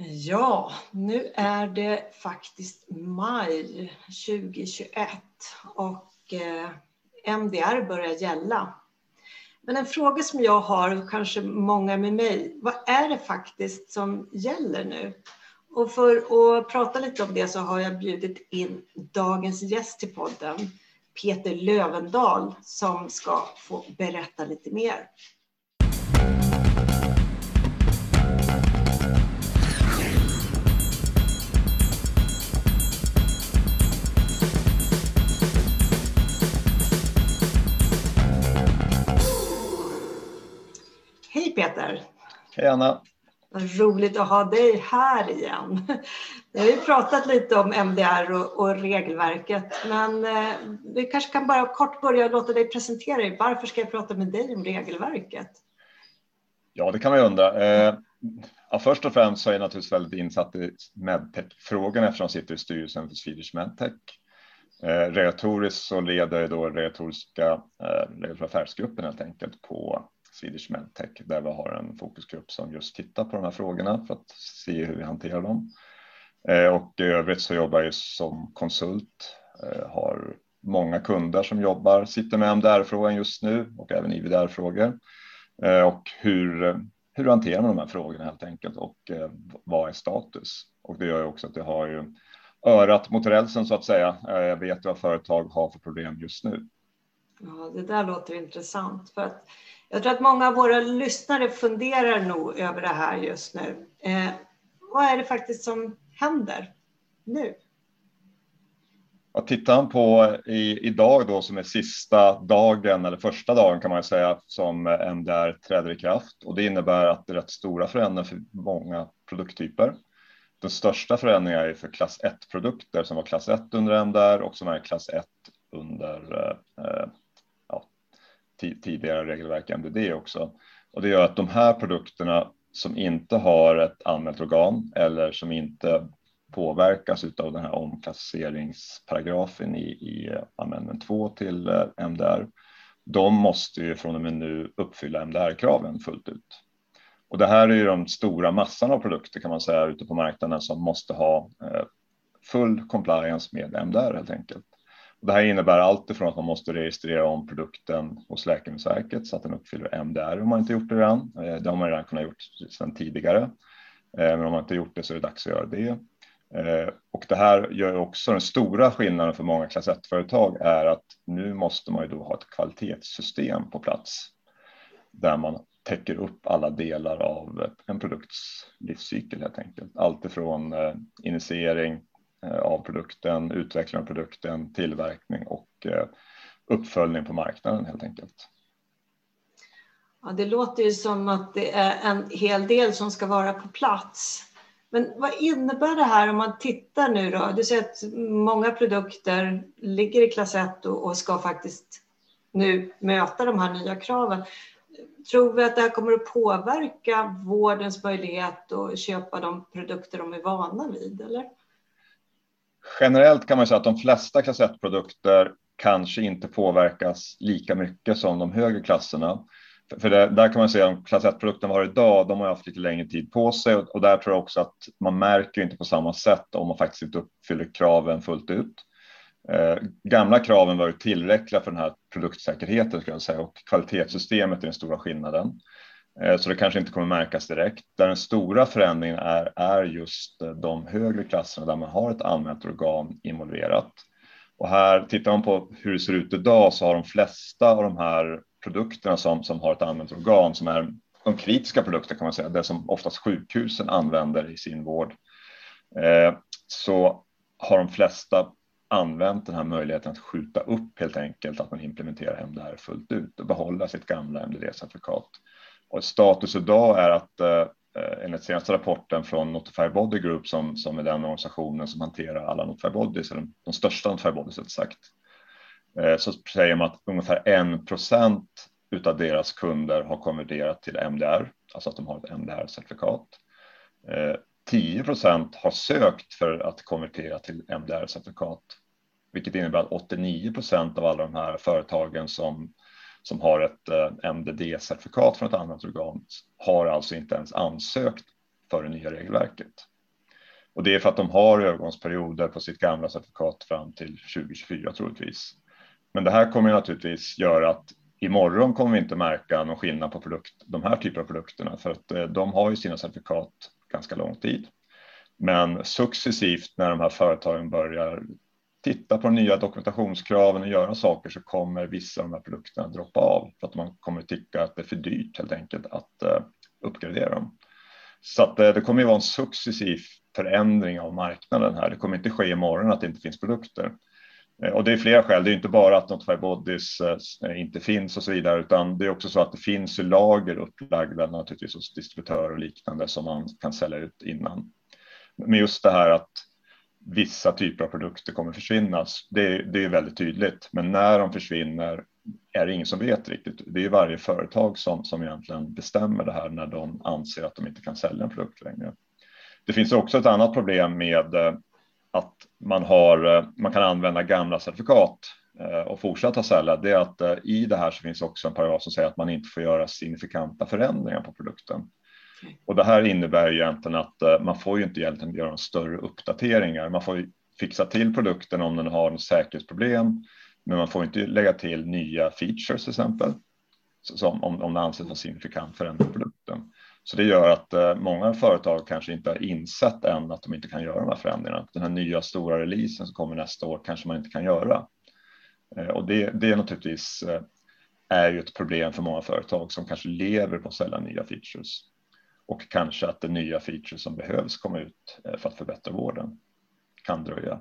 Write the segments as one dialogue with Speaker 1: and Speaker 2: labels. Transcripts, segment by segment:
Speaker 1: Ja, nu är det faktiskt maj 2021 och eh, MDR börjar gälla. Men en fråga som jag har, och kanske många med mig, vad är det faktiskt som gäller nu? Och för att prata lite om det så har jag bjudit in dagens gäst till podden, Peter Lövendal, som ska få berätta lite mer. Peter!
Speaker 2: Hej Anna!
Speaker 1: Vad roligt att ha dig här igen. Vi har ju pratat lite om MDR och, och regelverket, men eh, vi kanske kan bara kort börja låta dig presentera dig. Varför ska jag prata med dig om regelverket?
Speaker 2: Ja, det kan man ju undra. Eh, ja, först och främst så är jag naturligtvis väldigt insatt i medtech-frågorna eftersom jag sitter i styrelsen för Swedish Medtech. Eh, regulatoriskt så leder jag då regulatoriska eh, affärsgruppen helt enkelt på Swedish Medtech där vi har en fokusgrupp som just tittar på de här frågorna för att se hur vi hanterar dem. Eh, och i övrigt så jobbar jag som konsult, eh, har många kunder som jobbar, sitter med MDR-frågan just nu och även IVDR-frågor. Eh, och hur, hur hanterar man de här frågorna helt enkelt och vad är status? Och det gör ju också att jag har ju örat mot rälsen så att säga. Jag vet vad företag har för problem just nu.
Speaker 1: Ja, det där låter intressant. För att jag tror att många av våra lyssnare funderar nog över det här just nu. Eh, vad är det faktiskt som händer nu?
Speaker 2: Ja, tittar man på i, idag då som är sista dagen eller första dagen kan man säga som MDR träder i kraft och det innebär att det är rätt stora förändringar för många produkttyper. Den största förändringen är för klass 1 produkter som var klass 1 under MDR och som är klass 1 under eh, eh tidigare regelverk MDD också. Och det gör att de här produkterna som inte har ett anmält organ eller som inte påverkas av den här omklassificeringsparagrafen i, i amendment 2 till eh, MDR. De måste ju från och med nu uppfylla MDR-kraven fullt ut. Och det här är ju de stora massan av produkter kan man säga ute på marknaden som måste ha eh, full compliance med MDR helt enkelt. Det här innebär allt ifrån att man måste registrera om produkten hos Läkemedelsverket så att den uppfyller MDR om man inte gjort det redan. Eh, det har man redan kunnat gjort sedan tidigare. Eh, men om man inte gjort det så är det dags att göra det. Eh, och det här gör också den stora skillnaden för många klass 1-företag är att nu måste man ju då ha ett kvalitetssystem på plats där man täcker upp alla delar av en produkts livscykel helt enkelt. Allt ifrån initiering, Eh, av produkten, utveckling av produkten, tillverkning och eh, uppföljning på marknaden helt enkelt.
Speaker 1: Ja, det låter ju som att det är en hel del som ska vara på plats. Men vad innebär det här om man tittar nu då? Du säger att många produkter ligger i klass 1 och ska faktiskt nu möta de här nya kraven. Tror vi att det här kommer att påverka vårdens möjlighet att köpa de produkter de är vana vid? Eller?
Speaker 2: Generellt kan man säga att de flesta klass 1-produkter kanske inte påverkas lika mycket som de högre klasserna. För det, där kan man säga att klass 1-produkten har idag, de har haft lite längre tid på sig och där tror jag också att man märker inte på samma sätt om man faktiskt inte uppfyller kraven fullt ut. Eh, gamla kraven var ju tillräckliga för den här produktsäkerheten ska jag säga och kvalitetssystemet är den stora skillnaden. Eh, så det kanske inte kommer märkas direkt. Där den stora förändringen är, är just eh, de högre klasserna där man har ett använt organ involverat. Och här tittar man på hur det ser ut idag så har de flesta av de här produkterna som, som har ett använt organ som är de kritiska produkterna, kan man säga, det som oftast sjukhusen använder i sin vård. Eh, så har de flesta använt den här möjligheten att skjuta upp helt enkelt att man implementerar hem det här fullt ut och behålla sitt gamla MDD-certifikat. Och status idag är att eh, enligt senaste rapporten från Notify Body Group som, som är den organisationen som hanterar alla Notify Bodies, eller de största Notify Bodies rätt sagt, eh, så säger man att ungefär 1 procent utav deras kunder har konverterat till MDR, alltså att de har ett MDR-certifikat. 10 eh, procent har sökt för att konvertera till MDR-certifikat, vilket innebär att 89 procent av alla de här företagen som som har ett eh, MDD-certifikat från ett annat organ har alltså inte ens ansökt för det nya regelverket. Och det är för att de har övergångsperioder på sitt gamla certifikat fram till 2024 troligtvis. Men det här kommer naturligtvis göra att imorgon kommer vi inte märka någon skillnad på produkt, de här typerna av produkterna för att eh, de har ju sina certifikat ganska lång tid. Men successivt när de här företagen börjar titta på de nya dokumentationskraven och göra saker så kommer vissa av de här produkterna droppa av för att man kommer tycka att det är för dyrt helt enkelt att uh, uppgradera dem. Så att uh, det kommer ju vara en successiv förändring av marknaden här. Det kommer inte ske imorgon att det inte finns produkter. Eh, och det är flera skäl. Det är inte bara att Notify Bodies inte finns och så vidare, utan det är också så att det finns lager upplagda naturligtvis hos distributörer och liknande som man kan sälja ut innan. Men just det här att vissa typer av produkter kommer försvinna. Det, det är väldigt tydligt, men när de försvinner är det ingen som vet riktigt. Det är varje företag som, som egentligen bestämmer det här när de anser att de inte kan sälja en produkt längre. Det finns också ett annat problem med eh, att man, har, eh, man kan använda gamla certifikat eh, och fortsätta sälja. Det är att i det här så finns också en paragraf som säger att man inte får göra signifikanta förändringar på produkten. Och det här innebär egentligen att eh, man får ju inte egentligen göra större uppdateringar. Man får fixa till produkten om den har en säkerhetsproblem, men man får inte lägga till nya features till exempel, som om, om det anses vara signifikant förändra produkten. Så det gör att eh, många företag kanske inte har insett än att de inte kan göra de här förändringarna. Den här nya stora releasen som kommer nästa år kanske man inte kan göra. Eh, och det, det är naturligtvis är ju ett problem för många företag som kanske lever på att sälja nya features och kanske att det nya features som behövs komma ut eh, för att förbättra vården kan dröja.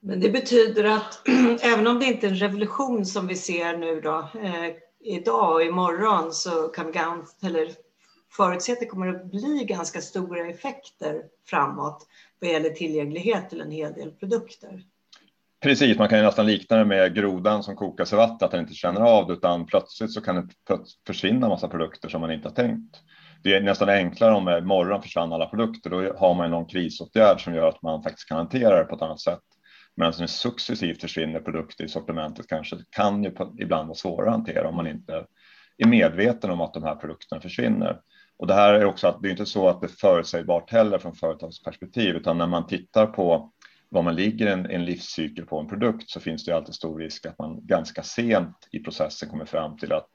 Speaker 1: Men det betyder att även om det inte är en revolution som vi ser nu då, eh, idag och imorgon så kan vi ganska, eller förutse att det kommer att bli ganska stora effekter framåt vad gäller tillgänglighet till en hel del produkter.
Speaker 2: Precis, man kan ju nästan likna det med grodan som kokas i vatten, att den inte känner av det, utan plötsligt så kan det försvinna massa produkter som man inte har tänkt det är nästan enklare om imorgon försvann alla produkter. Då har man någon krisåtgärd som gör att man faktiskt kan hantera det på ett annat sätt. Men alltså som successivt försvinner produkter i sortimentet kanske kan ju ibland vara svårare att hantera om man inte är medveten om att de här produkterna försvinner. Och det här är också att det är inte så att det är förutsägbart heller från företagsperspektiv, utan när man tittar på var man ligger en, en livscykel på en produkt så finns det alltid stor risk att man ganska sent i processen kommer fram till att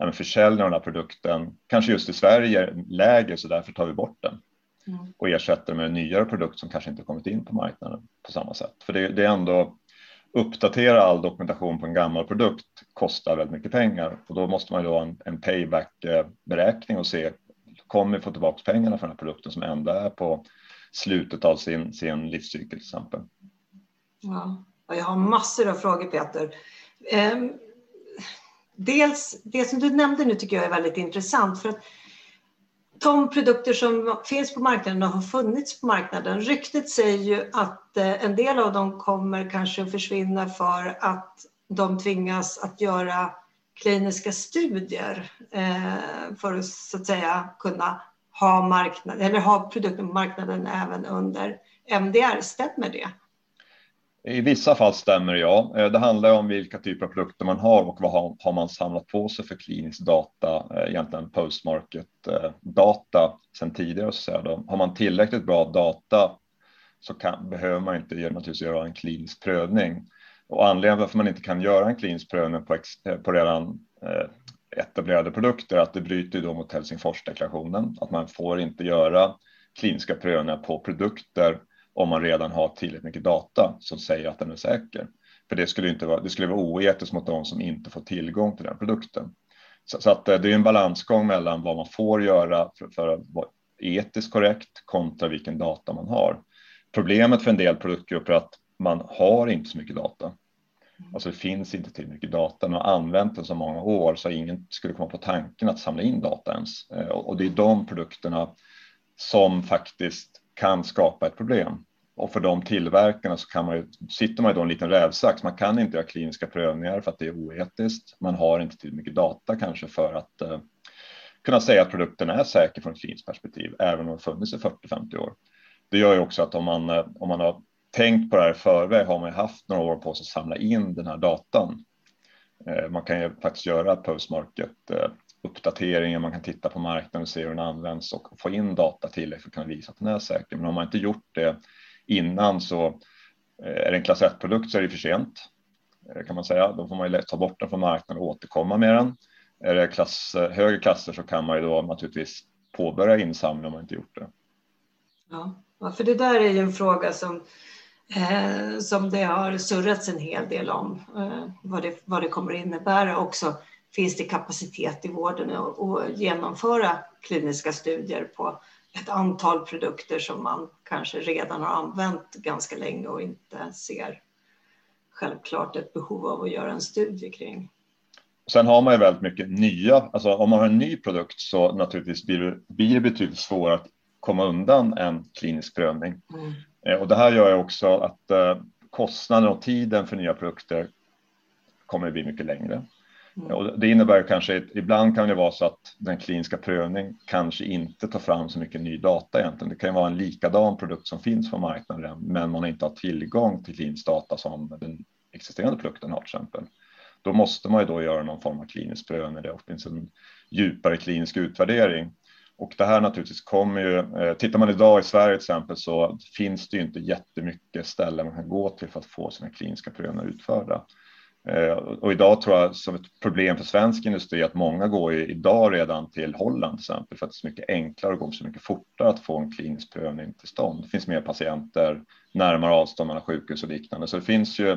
Speaker 2: ja, försäljningen av den här produkten, kanske just i Sverige, lägre så därför tar vi bort den mm. och ersätter med en nyare produkt som kanske inte kommit in på marknaden på samma sätt. För det, det är ändå uppdatera all dokumentation på en gammal produkt kostar väldigt mycket pengar och då måste man ju ha en, en payback beräkning och se kommer vi få tillbaka pengarna för den här produkten som ändå är på slutet av sin, sin livscykel till exempel.
Speaker 1: Ja, jag har massor av frågor Peter. Dels, det som du nämnde nu tycker jag är väldigt intressant för att de produkter som finns på marknaden och har funnits på marknaden, ryktet säger ju att eh, en del av dem kommer kanske att försvinna för att de tvingas att göra kliniska studier eh, för att så att säga kunna ha, marknad, eller ha produkten på marknaden även under MDR. Stämmer det?
Speaker 2: I vissa fall stämmer ja. Eh, det handlar om vilka typer av produkter man har och vad har, man samlat på sig för klinisk data, eh, egentligen postmarket eh, data sedan tidigare. Så säga då. Har man tillräckligt bra data så kan, behöver man inte naturligtvis göra en klinisk prövning. Och anledningen varför man inte kan göra en klinisk prövning på, på redan etablerade produkter är att det bryter då mot Helsingforsdeklarationen, att man får inte göra kliniska prövningar på produkter om man redan har tillräckligt mycket data som säger att den är säker. För det skulle inte vara, det skulle vara oetiskt mot de som inte får tillgång till den produkten. Så, så att eh, det är en balansgång mellan vad man får göra för, för att vara etiskt korrekt kontra vilken data man har. Problemet för en del produktgrupper är att man har inte så mycket data. Alltså det finns inte tillräckligt mycket data. Man har använt den så många år så ingen skulle komma på tanken att samla in data ens. Eh, och det är de produkterna som faktiskt kan skapa ett problem. Och för de tillverkarna så kan man ju, sitter man i en liten rävsax. Man kan inte göra kliniska prövningar för att det är oetiskt. Man har inte tillräckligt mycket data kanske för att eh, kunna säga att produkten är säker från ett kliniskt perspektiv, även om den funnits i 40-50 år. Det gör ju också att om man, eh, om man har tänkt på det här i förväg har man ju haft några år på sig att samla in den här datan. Eh, man kan ju faktiskt göra postmarket eh, uppdateringar, man kan titta på marknaden och se hur den används och få in data till för att kunna visa att den är säker. Men om man inte gjort det innan så eh, är det en klass 1-produkt så är det för sent eh, kan man säga. Då får man ju ta bort den från marknaden och återkomma med den. Är det klass, eh, högre klasser så kan man ju då naturligtvis påbörja insamling om man inte gjort det.
Speaker 1: Ja, för det där är ju en fråga som eh, som det har surrats en hel del om eh, vad, det, vad det kommer att innebära också. Finns det kapacitet i vården att genomföra kliniska studier på ett antal produkter som man kanske redan har använt ganska länge och inte ser självklart ett behov av att göra en studie kring.
Speaker 2: Sen har man ju väldigt mycket nya, alltså om man har en ny produkt så naturligtvis blir det, blir det betydligt svårare att komma undan en klinisk prövning. Mm. Eh, och det här gör ju också att eh, kostnaden och tiden för nya produkter kommer att bli mycket längre. Mm. Och det innebär kanske att ibland kan det vara så att den kliniska prövning kanske inte tar fram så mycket ny data egentligen. Det kan vara en likadan produkt som finns på marknaden, men man inte har tillgång till klinisk data som den existerande produkten har till exempel. Då måste man ju då göra någon form av klinisk prövning. Det finns en djupare klinisk utvärdering och det här naturligtvis kommer ju, eh, tittar man idag i Sverige till exempel så finns det ju inte jättemycket ställen man kan gå till för att få sina kliniska prövningar utförda. Eh, och idag tror jag som ett problem för svensk industri att många går ju idag redan till Holland till exempel för att det är så mycket enklare och går så mycket fortare att få en klinisk prövning till stånd. Det finns mer patienter, närmare avstånd mellan sjukhus och liknande, så det finns ju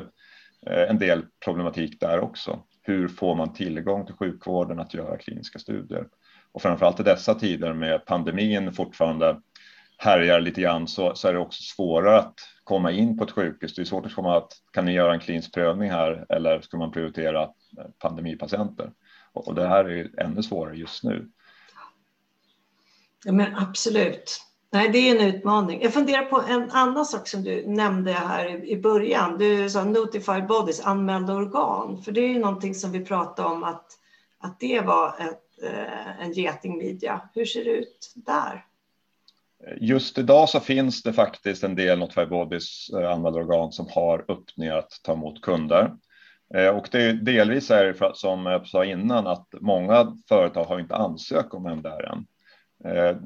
Speaker 2: eh, en del problematik där också. Hur får man tillgång till sjukvården att göra kliniska studier? Och framförallt i dessa tider med pandemin fortfarande härjar lite grann så, så är det också svårare att komma in på ett sjukhus. Det är svårt att komma att kan ni göra en klinisk prövning här eller ska man prioritera eh, pandemipatienter? Och, och det här är ännu svårare just nu.
Speaker 1: Ja, men absolut. Nej, det är en utmaning. Jag funderar på en annan sak som du nämnde här i början. Du sa notified bodies, anmälda organ. För det är ju någonting som vi pratade om att, att det var ett eh, en getingmidja. Hur ser det ut där?
Speaker 2: Just idag så finns det faktiskt en del Notify Bodies eh, användarorgan, anmälda organ som har öppningar att ta emot kunder. Eh, och det, delvis är det för att, som jag sa innan att många företag har inte ansökt om MDR än. Eh,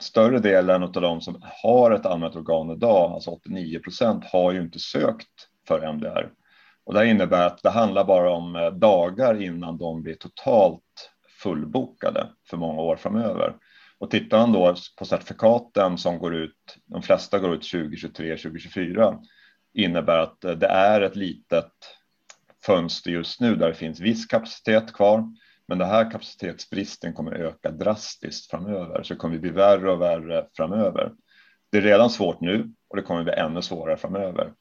Speaker 2: större delen av de som har ett anmält organ idag, alltså 89 procent, har ju inte sökt för MDR. Och det innebär att det handlar bara om dagar innan de blir totalt fullbokade för många år framöver. Och tittar man då på certifikaten som går ut, de flesta går ut 2023, 2024, innebär att eh, det är ett litet fönster just nu där det finns viss kapacitet kvar. Men den här kapacitetsbristen kommer öka drastiskt framöver, så det kommer bli värre och värre framöver. Det är redan svårt nu och det kommer bli ännu svårare framöver.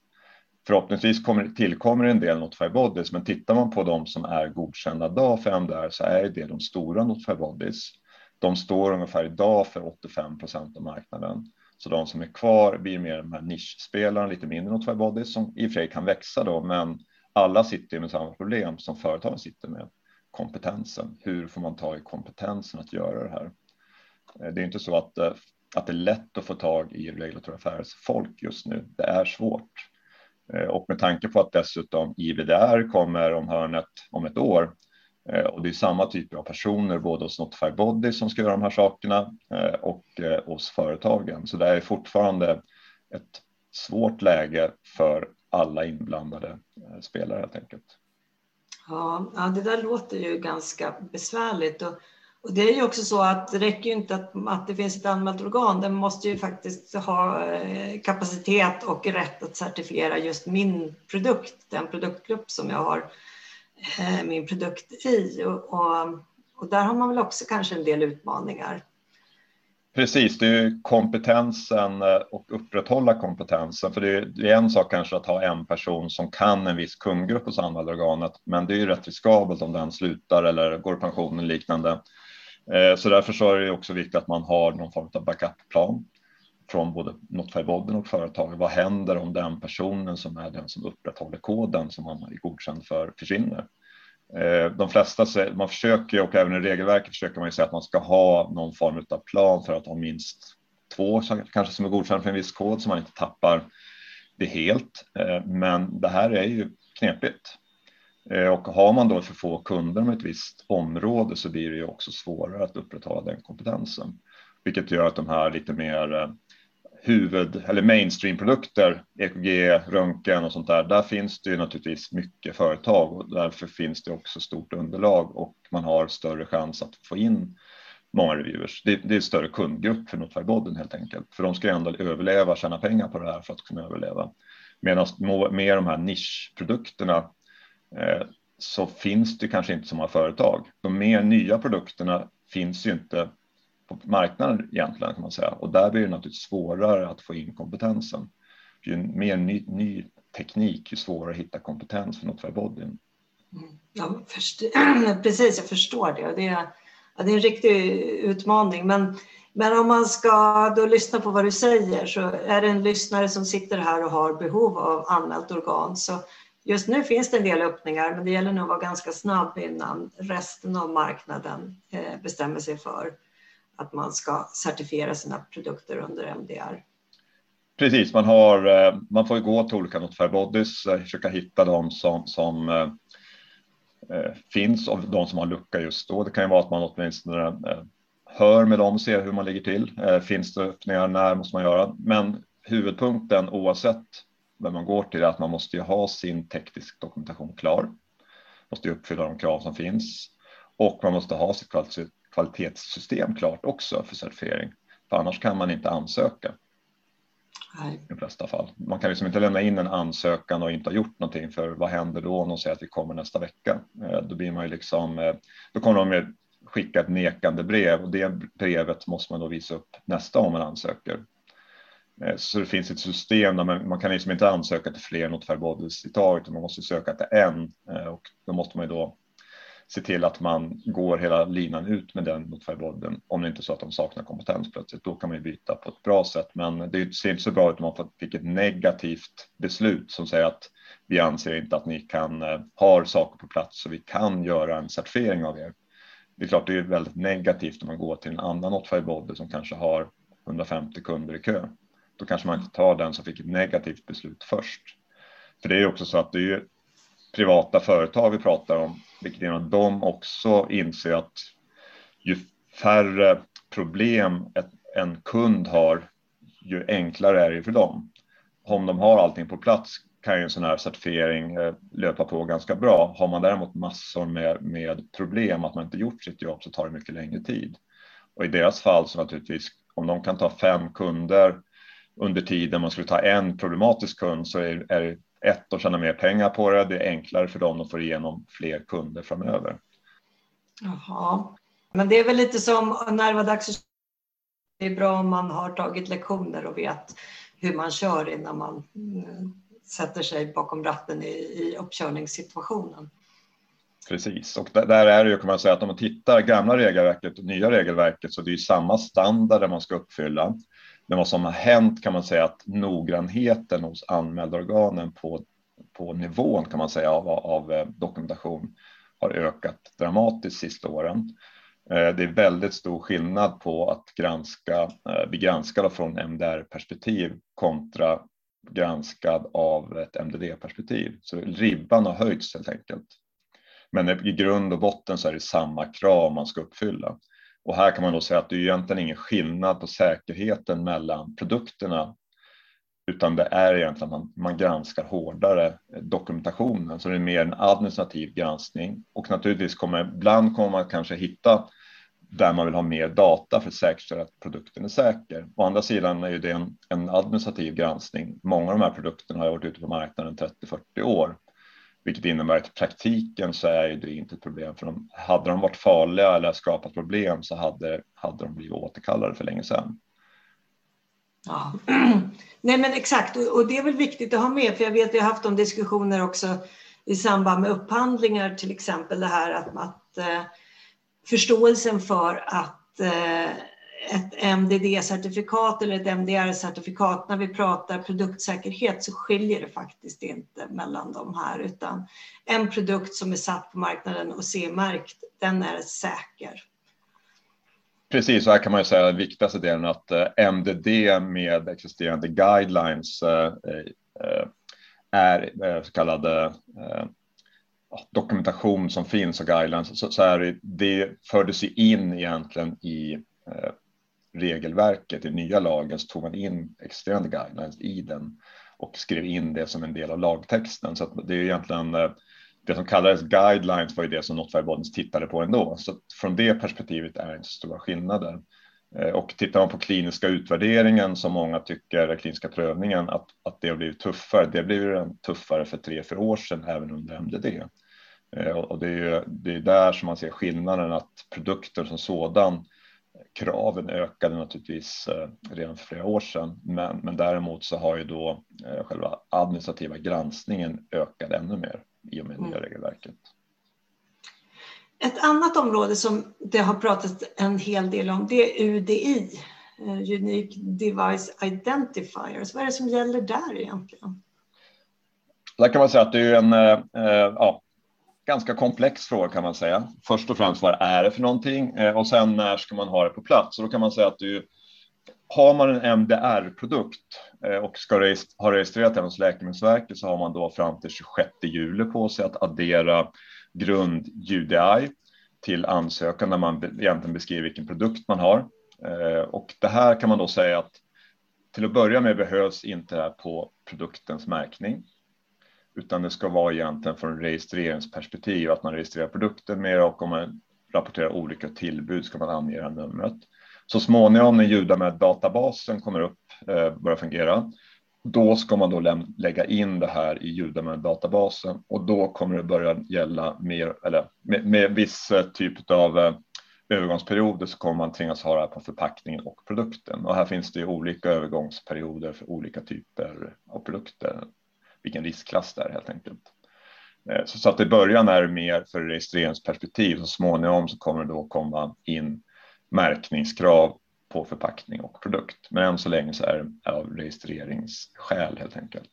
Speaker 2: Förhoppningsvis kommer, tillkommer en del Notify Bodies, men tittar man på de som är godkända idag för MDR så är det de stora Notify Bodies. De står ungefär idag för 85 procent av marknaden. Så de som är kvar blir mer de här nischspelarna, lite mindre Notify Bodies som i och för sig kan växa då, men alla sitter med samma problem som företagen sitter med. Kompetensen. Hur får man ta i kompetensen att göra det här? Eh, det är inte så att, eh, att det är lätt att få tag i regulatoriska affärsfolk just nu. Det är svårt. Eh, och med tanke på att dessutom IVDR kommer om hörnet om ett år Eh, och det är samma typer av personer både hos Notify Body som ska göra de här sakerna eh, och eh, hos företagen. Så det är fortfarande ett svårt läge för alla inblandade spelare helt enkelt.
Speaker 1: Ja, ja, det där låter ju ganska besvärligt. Och och det är ju också så att det räcker ju inte att, att det finns ett anmält organ. Den måste ju faktiskt ha kapacitet och rätt att certifiera just min produkt, den produktgrupp som jag har Eh, min produkt i. Och, och, och, där har man väl också kanske en del utmaningar.
Speaker 2: Precis, det är kompetensen eh, och upprätthålla kompetensen. För det är, det är en sak kanske att ha en person som kan en viss kundgrupp hos användarorganet, men det är ju rätt riskabelt om den slutar eller går i pension eller liknande. Eh, så därför så är det också viktigt att man har någon form av backupplan från både Notify-bodden och företaget. Vad händer om den personen som är den som upprätthåller koden som man är godkänd för försvinner? Eh, de flesta, man försöker och även i regelverket försöker man ju säga att man ska ha någon form av plan för att ha minst två kanske som är godkänd för en viss kod så man inte tappar det helt. Eh, men det här är ju knepigt. Eh, och har man då för få kunder med ett visst område så blir det ju också svårare att upprätthålla den kompetensen. Vilket gör att de här lite mer huvud eller mainstream-produkter, EKG, röntgen och sånt där, där finns det ju naturligtvis mycket företag och därför finns det också stort underlag och man har större chans att få in många reviewers. Det, det är en större kundgrupp för Notify helt enkelt, för de ska ju ändå överleva, tjäna pengar på det här för att kunna överleva. Medan med de här nischprodukterna eh, så finns det kanske inte så många företag. De mer nya produkterna finns ju inte på marknaden egentligen kan man säga och där blir det naturligtvis svårare att få in kompetensen. Ju mer ny, ny teknik, ju svårare att hitta kompetens för något för bodyn. Mm.
Speaker 1: Ja, precis, jag förstår det. Det är, ja, det är en riktig utmaning. Men, men om man ska då lyssna på vad du säger så är det en lyssnare som sitter här och har behov av anmält organ. Så just nu finns det en del öppningar, men det gäller nog att vara ganska snabb innan resten av marknaden eh, bestämmer sig för att man ska certifiera sina produkter under MDR.
Speaker 2: Precis, man, har, eh, man får gå till olika notified bodies, eh, försöka hitta de som, som eh, eh finns och de som har lucka just då. Det kan ju vara att man åtminstone hör med dem, ser hur man ligger till. Finns det öppningar? När måste man göra? Men huvudpunkten oavsett vem man går till är att man måste ju ha sin teknisk dokumentation klar. Måste ju uppfylla de krav som finns och man måste ha sitt kvalitetssystem klart också för certifiering. För annars kan man inte ansöka. Nej. I de flesta fall. Man kan liksom inte lämna in en ansökan och inte ha gjort någonting för vad händer då om de säger att vi kommer nästa vecka? Eh, då blir man ju liksom, eh, då kommer de med skicka ett nekande brev och det brevet måste man då visa upp nästa gång man ansöker. Eh, så det finns ett system där man, man kan liksom inte ansöka till fler notified bodies i taget, utan man måste söka till en och då måste man ju då se till att man går hela linan ut med den notifierborden om det inte är så att de saknar kompetens plötsligt. Då kan man ju byta på ett bra sätt, men det ser inte så bra ut om man fick ett negativt beslut som säger att vi anser inte att ni kan eh, ha saker på plats så vi kan göra en certifiering av er. Det är klart, det är väldigt negativt om man går till en annan notifierbody som kanske har 150 kunder i kö. Då kanske man inte tar den som fick ett negativt beslut först. För det är också så att det är privata företag vi pratar om, vilket gör att de också inser att ju färre problem ett, en kund har, ju enklare är det för dem. Om de har allting på plats kan ju en sån här certifiering eh, löpa på ganska bra. Har man däremot massor med, med problem, att man inte gjort sitt jobb, så tar det mycket längre tid. Och i deras fall så naturligtvis, om de kan ta fem kunder under tiden man skulle ta en problematisk kund så är, är ett, att tjäna mer pengar på det. Det är enklare för dem att få igenom fler kunder framöver.
Speaker 1: Jaha, men det är väl lite som när det var dags Det är bra om man har tagit lektioner och vet hur man kör innan man mm, sätter sig bakom ratten i, i uppkörningssituationen.
Speaker 2: Precis, och där är det ju kan man säga att om man tittar gamla regelverket och nya regelverket så det är samma standarder man ska uppfylla. Men vad som har hänt kan man säga att noggrannheten hos anmälda organen på, på nivån kan man säga av, av eh, dokumentation har ökat dramatiskt sista åren. Eh, det är väldigt stor skillnad på att granska, eh, bli granskad från MDR-perspektiv kontra granskad av ett MDD-perspektiv. Så ribban har höjts helt enkelt. Men i grund och botten så är det samma krav man ska uppfylla. Och här kan man då säga att det är egentligen ingen skillnad på säkerheten mellan produkterna, utan det är egentligen att man, man granskar hårdare eh, dokumentationen, så det är mer en administrativ granskning. Och naturligtvis kommer ibland kommer man kanske hitta där man vill ha mer data för att säkerställa att produkten är säker. Å andra sidan är ju det en, en administrativ granskning. Många av de här produkterna har varit ute på marknaden 30-40 år vilket innebär att i praktiken så är det inte ett problem för de, Hade de varit farliga eller skapat problem så hade, hade de blivit återkallade för länge sedan.
Speaker 1: Ja, nej men exakt och det är väl viktigt att ha med för jag vet att jag har haft de diskussioner också i samband med upphandlingar till exempel det här att, att eh, förståelsen för att eh, ett MDD-certifikat eller ett MDR-certifikat, när vi pratar produktsäkerhet så skiljer det faktiskt inte mellan de här, utan en produkt som är satt på marknaden och C-märkt, den är säker.
Speaker 2: Precis, så här kan man ju säga den viktigaste delen att eh, MDD med existerande guidelines eh, eh, är så kallade dokumentation som finns och guidelines så, så är det, det fördes ju in egentligen i regelverket i nya lagen så tog man in existerande guidelines i den och skrev in det som en del av lagtexten. Så det är egentligen eh, det som kallades guidelines var ju det som Notified tittade på ändå. Så från det perspektivet är det inte så stora skillnader. Eh, och tittar man på kliniska utvärderingen som många tycker, kliniska prövningen, att, att det har blivit tuffare. Det blev tuffare för tre, fyra år sedan även under MDD. Eh, och det är ju det är där som man ser skillnaden att produkter som sådan kraven ökade naturligtvis eh, redan för flera år sedan, men, men däremot så har ju då själva administrativa granskningen ökat ännu mer i och med mm. nya regelverket.
Speaker 1: Ett annat område som det har pratats en hel del om det är UDI, eh, Unique Device Identifiers. Vad är det som gäller där egentligen?
Speaker 2: Där kan man säga att det är en eh, eh, ja, ganska komplex fråga kan man säga. Först och främst vad är det för någonting eh, och sen när ska man ha det på plats? Och då kan man säga att du, har man en MDR-produkt eh, och ska ha registrerat den hos Läkemedelsverket så har man då fram till 26 juli på sig att addera grund UDI till ansökan där man egentligen beskriver vilken produkt man har. Eh, och det här kan man då säga att till att börja med behövs inte det här på produktens märkning, utan det ska vara egentligen från registreringsperspektiv att man registrerar produkten mer och om man rapporterar olika tillbud ska man ange numret. Så småningom när Judamed databasen kommer upp, eh, börjar fungera, då ska man då lägga in det här i Judamed-databasen och då kommer det börja gälla mer eller med, med viss eh, typ av eh, övergångsperioder så kommer man tvingas ha det här på förpackningen och produkten och här finns det olika övergångsperioder för olika typer av produkter. Vilken riskklass det är helt enkelt. Eh, så, så att i början är det mer för registreringsperspektiv så småningom så kommer det då komma in märkningskrav på förpackning och produkt. Men än så länge så är det av registreringsskäl helt enkelt.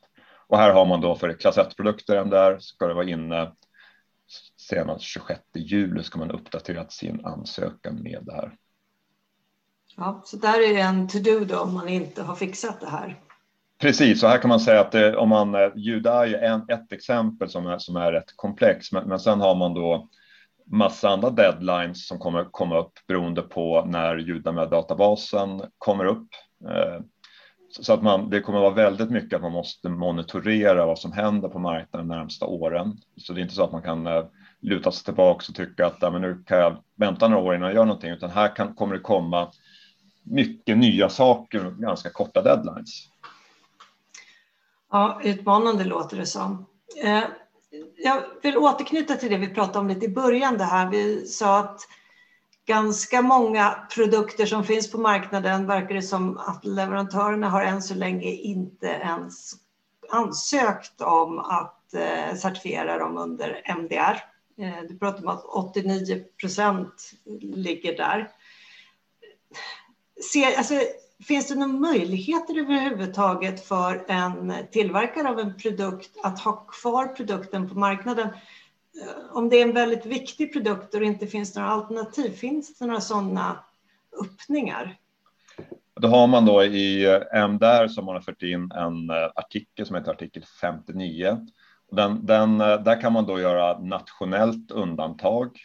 Speaker 2: Och här har man då för klass 1-produkter den där ska det vara inne senast 26 juli ska man uppdaterat sin ansökan med det här.
Speaker 1: Ja, så där är en to-do då om man inte har fixat det här.
Speaker 2: Precis, så här kan man säga att det, om man eh, Juda är en, ett exempel som är, som är rätt komplex, men, men sen har man då massa andra deadlines som kommer komma upp beroende på när ljuden med databasen kommer upp. Eh, så att man, det kommer vara väldigt mycket att man måste monitorera vad som händer på marknaden de närmsta åren. Så det är inte så att man kan luta sig tillbaka och tycka att ja, men nu kan jag vänta några år innan jag gör någonting, utan här kan, kommer det komma mycket nya saker och ganska korta deadlines.
Speaker 1: Ja, utmanande låter det som. Eh, jag vill återknyta till det vi pratade om lite i början. Det här. Vi sa att ganska många produkter som finns på marknaden verkar det som att leverantörerna har än så länge inte ens ansökt om att eh, certifiera dem under MDR. Eh, du pratar om att 89 procent ligger där. Se, alltså, Finns det några möjligheter överhuvudtaget för en tillverkare av en produkt att ha kvar produkten på marknaden? Eh, om det är en väldigt viktig produkt och det inte finns några alternativ, finns det några sådana öppningar?
Speaker 2: Då har man då i eh, MDR som man har fört in en eh, artikel som heter artikel 59. Den, den, där kan man då göra nationellt undantag.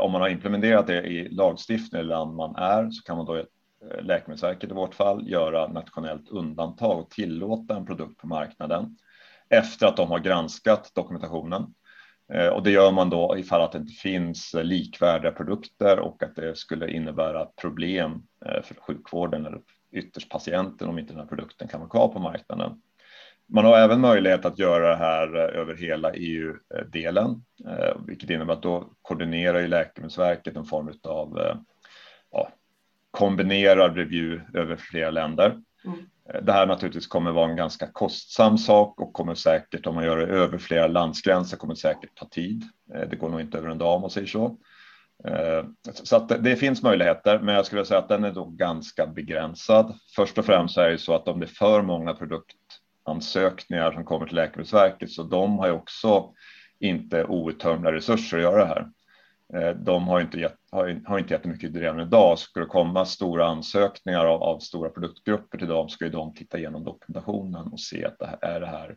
Speaker 2: Om man har implementerat det i lagstiftning eller land man är så kan man då Eh, Läkemedelsverket i vårt fall göra nationellt undantag och tillåta en produkt på marknaden efter att de har granskat dokumentationen. Eh, och det gör man då ifall att det inte finns likvärdiga produkter och att det skulle innebära problem eh, för sjukvården eller ytterst patienten om inte den här produkten kan vara kvar på marknaden. Man har även möjlighet att göra det här över hela EU-delen, vilket innebär att då koordinerar ju Läkemedelsverket en form av ja, kombinerad review över flera länder. Mm. Det här naturligtvis kommer vara en ganska kostsam sak och kommer säkert om man gör det över flera landsgränser kommer det säkert ta tid. Eh, det går nog inte över en dag om man säger så. Eh, så att det finns möjligheter, men jag skulle säga att den är då ganska begränsad. Först och främst är det så att om det är för många produktansökningar som kommer till Läkemedelsverket så de har ju också inte outtömliga resurser att göra det här. Eh, de har inte, gett, har, har inte jättemycket redan idag. Skulle det komma stora ansökningar av, av, stora produktgrupper till dem ska ju de titta igenom dokumentationen och se att det här, är det här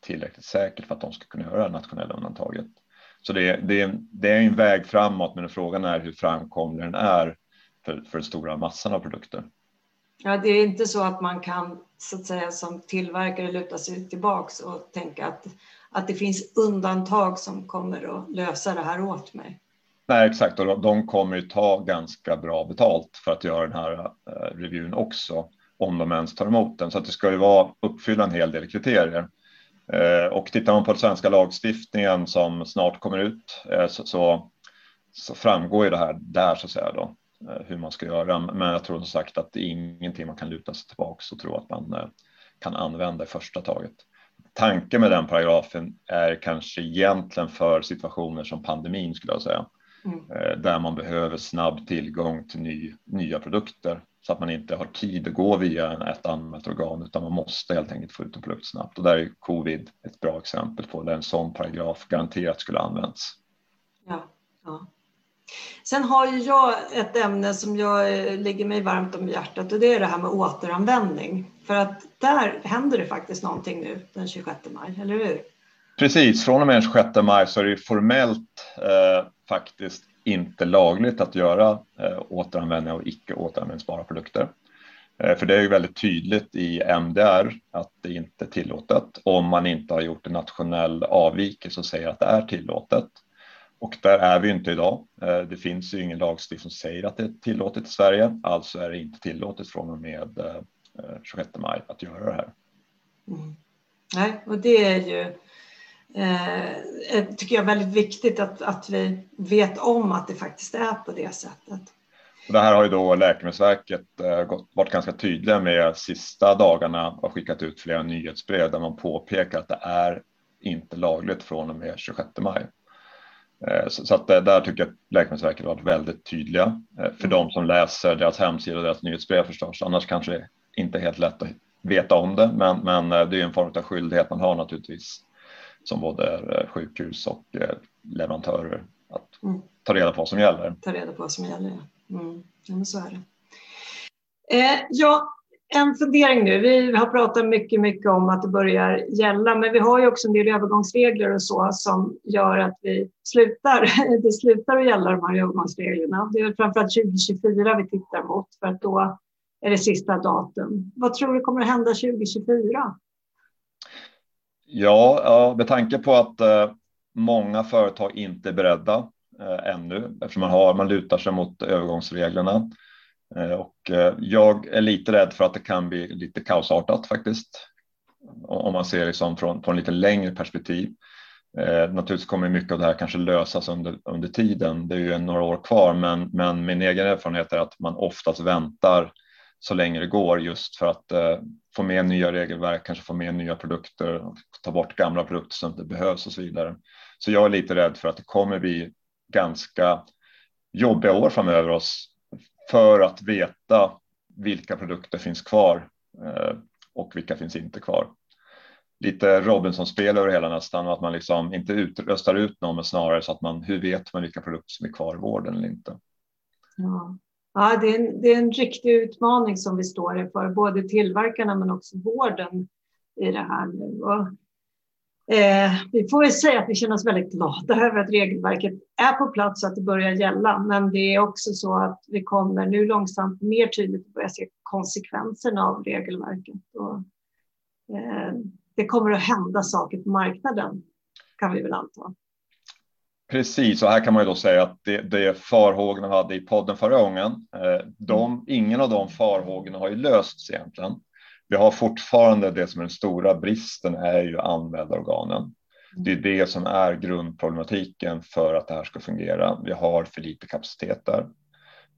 Speaker 2: tillräckligt säkert för att de ska kunna göra det nationella undantaget. Så det, det, det är en väg framåt, men frågan är hur framkomlig den är för, för den stora massan av produkter.
Speaker 1: Ja, det är inte så att man kan så att säga som tillverkare luta sig tillbaks och tänka att, att det finns undantag som kommer att lösa det här åt mig.
Speaker 2: Nej, exakt. Och de kommer ju ta ganska bra betalt för att göra den här eh, också, om de ens tar emot den. Så att det ska ju vara uppfylla en hel del kriterier. Eh, och tittar man på den svenska lagstiftningen som snart kommer ut eh, så, så, så framgår ju det här där så att säga då eh, hur man ska göra. Men jag tror som sagt att det är ingenting man kan luta sig tillbaka och tro att man eh, kan använda i första taget. Tanken med den paragrafen är kanske egentligen för situationer som pandemin skulle jag säga Mm. Eh, där man behöver snabb tillgång till ny, nya produkter så att man inte har tid att gå via ett annat organ utan man måste helt enkelt få ut en produkt snabbt. Och där är covid ett bra exempel på där en sån paragraf garanterat skulle använts.
Speaker 1: Ja, ja. Sen har ju jag ett ämne som jag eh, ligger mig varmt om hjärtat och det är det här med återanvändning. För att där händer det faktiskt någonting nu den 26 maj, eller hur?
Speaker 2: Precis, från och med den 26 maj så är det formellt eh, faktiskt inte lagligt att göra eh, återanvändning av icke återanvändbara produkter. Eh, för det är ju väldigt tydligt i MDR att det inte är tillåtet om man inte har gjort en nationell avvikelse och säger att det är tillåtet. Och där är vi inte idag. Eh, det finns ju ingen lagstiftning som säger att det är tillåtet i Sverige, alltså är det inte tillåtet från och med eh, eh, 26 maj att göra det här.
Speaker 1: Mm. Nej, och det är ju eh, tycker jag är väldigt viktigt att, att vi vet om att det faktiskt är på det sättet.
Speaker 2: Det här har ju då Läkemedelsverket eh, varit ganska tydliga med sista dagarna och skickat ut flera nyhetsbrev där man påpekar att det är inte lagligt från och med 26 maj. Eh, så att där tycker jag att Läkemedelsverket varit väldigt tydliga eh, för mm. de som läser deras hemsida och deras nyhetsbrev förstås. Annars kanske det inte är helt lätt att veta om det, men, men det är en form av skyldighet man har naturligtvis som både eh, sjukhus och eh, leverantörer att mm. ta reda på vad som gäller.
Speaker 1: Ta reda på vad som gäller, ja. Mm. ja men så är det. Eh, ja, en fundering nu. Vi har pratat mycket, mycket om att det börjar gälla, men vi har ju också en del övergångsregler och så som gör att vi slutar, det slutar att gälla de här övergångsreglerna. Det är framförallt 2024 vi tittar mot för att då är det sista datum. Vad tror du kommer att hända 2024?
Speaker 2: Ja, med tanke på att eh, många företag inte är beredda eh, ännu eftersom man, har, man lutar sig mot övergångsreglerna. Eh, och jag är lite rädd för att det kan bli lite kaosartat faktiskt. Om man ser liksom från, från lite längre perspektiv. Eh, naturligtvis kommer mycket av det här kanske lösas under, under tiden. Det är ju några år kvar, men, men min egen erfarenhet är att man oftast väntar så länge det går just för att eh, få med nya regelverk, kanske få med nya produkter, ta bort gamla produkter som inte behövs och så vidare. Så jag är lite rädd för att det kommer bli ganska jobbiga år framöver oss för att veta vilka produkter finns kvar eh, och vilka finns inte kvar. Lite Robinson-spel över hela nästan, att man liksom inte utröstar ut någon, men snarare så att man, hur vet man vilka produkter som är kvar i vården eller inte?
Speaker 1: Ja. Ja, det är, en, det är en riktig utmaning som vi står inför, både tillverkarna men också vården i det här nu. Och, eh, vi får väl säga att vi känner oss väldigt glada över att regelverket är på plats och att det börjar gälla. Men det är också så att vi kommer nu långsamt mer tydligt börja se konsekvenserna av regelverket. Och, eh, det kommer att hända saker på marknaden, kan vi väl anta.
Speaker 2: Precis, och här kan man ju då säga att det, det farhågorna hade i podden förra gången, eh, de, ingen av de farhågorna har ju lösts egentligen. Vi har fortfarande det som är den stora bristen är ju användarorganen. Det är det som är grundproblematiken för att det här ska fungera. Vi har för lite kapacitet där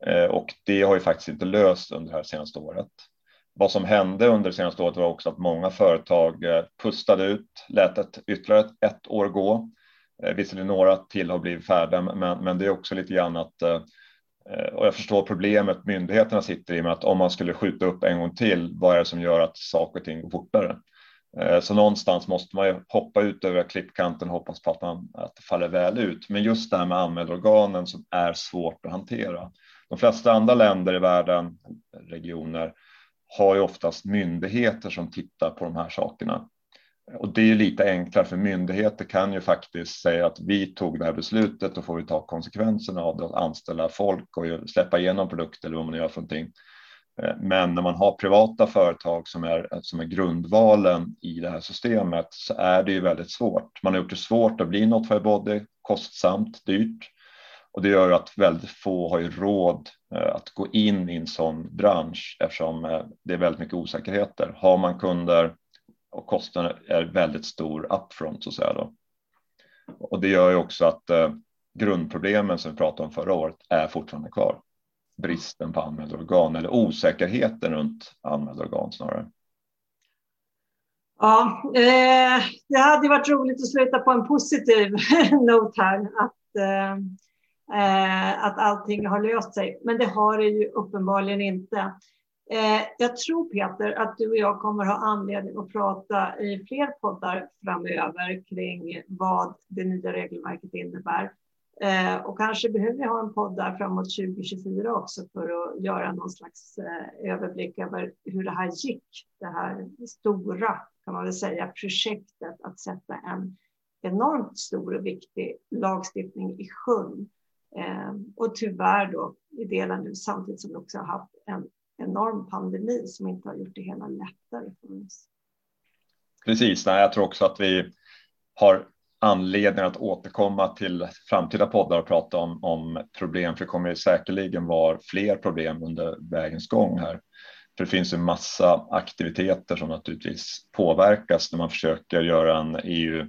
Speaker 2: eh, och det har ju faktiskt inte löst under det här senaste året. Vad som hände under det senaste året var också att många företag eh, pustade ut, lät ett, ytterligare ett år gå Eh, visserligen några till har blivit färdiga, men, men det är också lite grann att eh, eh, och jag förstår problemet myndigheterna sitter i med att om man skulle skjuta upp en gång till, vad är det som gör att saker och ting går fortare? Så någonstans måste man ju hoppa ut över klippkanten och hoppas på att, man, att det faller väl ut. Men just det här med anmälorganen som är svårt att hantera. De flesta andra länder i världen, regioner, har ju oftast myndigheter som tittar på de här sakerna. Och det är lite enklare för myndigheter kan ju faktiskt säga att vi tog det här beslutet och får vi ta konsekvenserna av det, och anställa folk och släppa igenom produkter eller vad man gör för någonting. Eh, men när man har privata företag som är, som är grundvalen i det här systemet så är det ju väldigt svårt. Man har gjort det svårt att bli något för Body, kostsamt, dyrt. Och det gör att väldigt få har ju råd eh, att gå in i en sån bransch eftersom eh, det är väldigt mycket osäkerheter. Har man kunder och kostnaden är väldigt stor upfront så att säga. Då. Och det gör ju också att eh, grundproblemen som vi pratade om förra året är fortfarande kvar bristen på anmälda organ eller osäkerheten runt anmälda organ snarare.
Speaker 1: Ja, eh, det hade varit roligt att sluta på en positiv not här, att, eh, eh, att allting har löst sig. Men det har det ju uppenbarligen inte. Eh, jag tror Peter att du och jag kommer ha anledning att prata i fler poddar framöver kring vad det nya regelverket innebär. Eh, och kanske behöver vi ha en podd där framåt 2024 också för att göra någon slags eh, överblick över hur det här gick. Det här stora, kan man väl säga, projektet att sätta en enormt stor och viktig lagstiftning i sjön. Eh, och tyvärr då i delen nu samtidigt som vi också har haft en enorm pandemi som inte har gjort det hela lättare för oss.
Speaker 2: Precis, nej, jag tror också att vi har anledning att återkomma till framtida poddar och prata om, om problem, för det kommer säkerligen vara fler problem under vägens gång här. För det finns en massa aktiviteter som naturligtvis påverkas när man försöker göra en EU,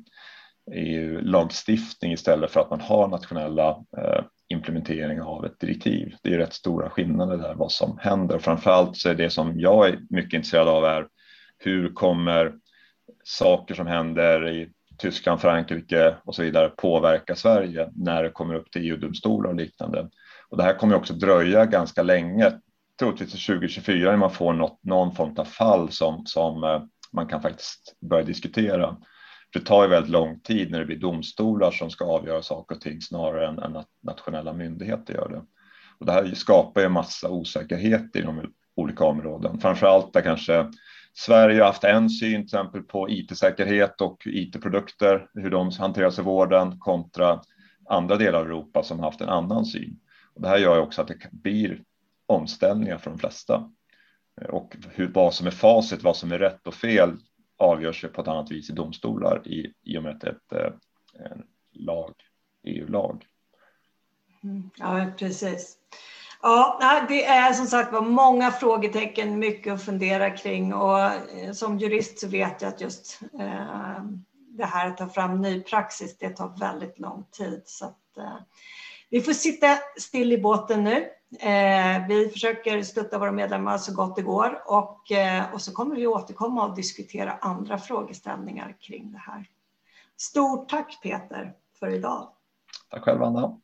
Speaker 2: EU-lagstiftning istället för att man har nationella eh, implementering av ett direktiv. Det är rätt stora skillnader där vad som händer. Framförallt så är det som jag är mycket intresserad av är hur kommer saker som händer i Tyskland, Frankrike och så vidare påverka Sverige när det kommer upp till EU-domstolar och liknande. Och det här kommer också dröja ganska länge, troligtvis till 2024 när man får något, någon form av fall som, som eh, man kan faktiskt börja diskutera. Det tar ju väldigt lång tid när det blir domstolar som ska avgöra saker och ting snarare än, än att nationella myndigheter gör det. Och det här skapar ju massa osäkerhet inom olika områden, framför allt där kanske Sverige har haft en syn till exempel på IT-säkerhet och IT-produkter, hur de hanteras i vården kontra andra delar av Europa som haft en annan syn. Och det här gör också att det blir omställningar för de flesta. Och hur, vad som är facit, vad som är rätt och fel avgörs ju på ett annat vis i domstolar i, i och med att det är ett, eh, en lag, EU-lag.
Speaker 1: Mm, ja, precis. Ja, det är som sagt var många frågetecken, mycket att fundera kring och eh, som jurist så vet jag att just eh, det här att ta fram ny praxis, det tar väldigt lång tid. Så att, eh, vi får sitta still i båten nu. Eh, vi försöker stötta våra medlemmar så gott det går och, eh, och så kommer vi återkomma och diskutera andra frågeställningar kring det här. Stort tack Peter för idag.
Speaker 2: Tack själv Anna.